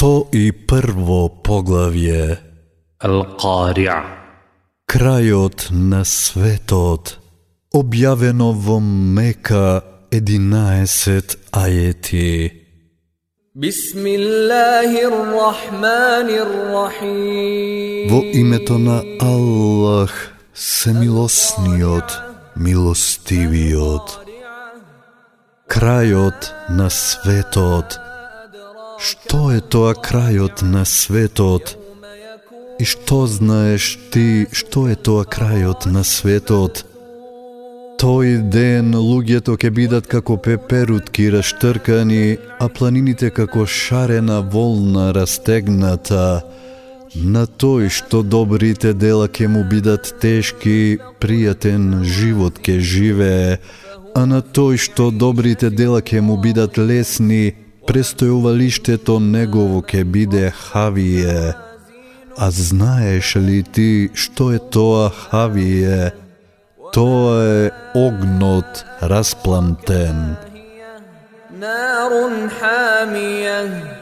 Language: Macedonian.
101 поглавје. Ал-Қариа Крајот на светот објавено во Мека 11 ајети. Во името на Аллах, семилосниот, милостивиот. Крајот на светот, Што е тоа крајот на светот? И што знаеш ти што е тоа крајот на светот? Тој ден луѓето ќе бидат како пеперутки раштркани, а планините како шарена волна растегната. На тој што добрите дела ќе му бидат тешки, пријатен живот ќе живее, а на тој што добрите дела ќе му бидат лесни, престојувалиштето негово ќе биде хавие. А знаеш ли ти што е тоа хавие? Тоа е огнот распламтен. نار حامية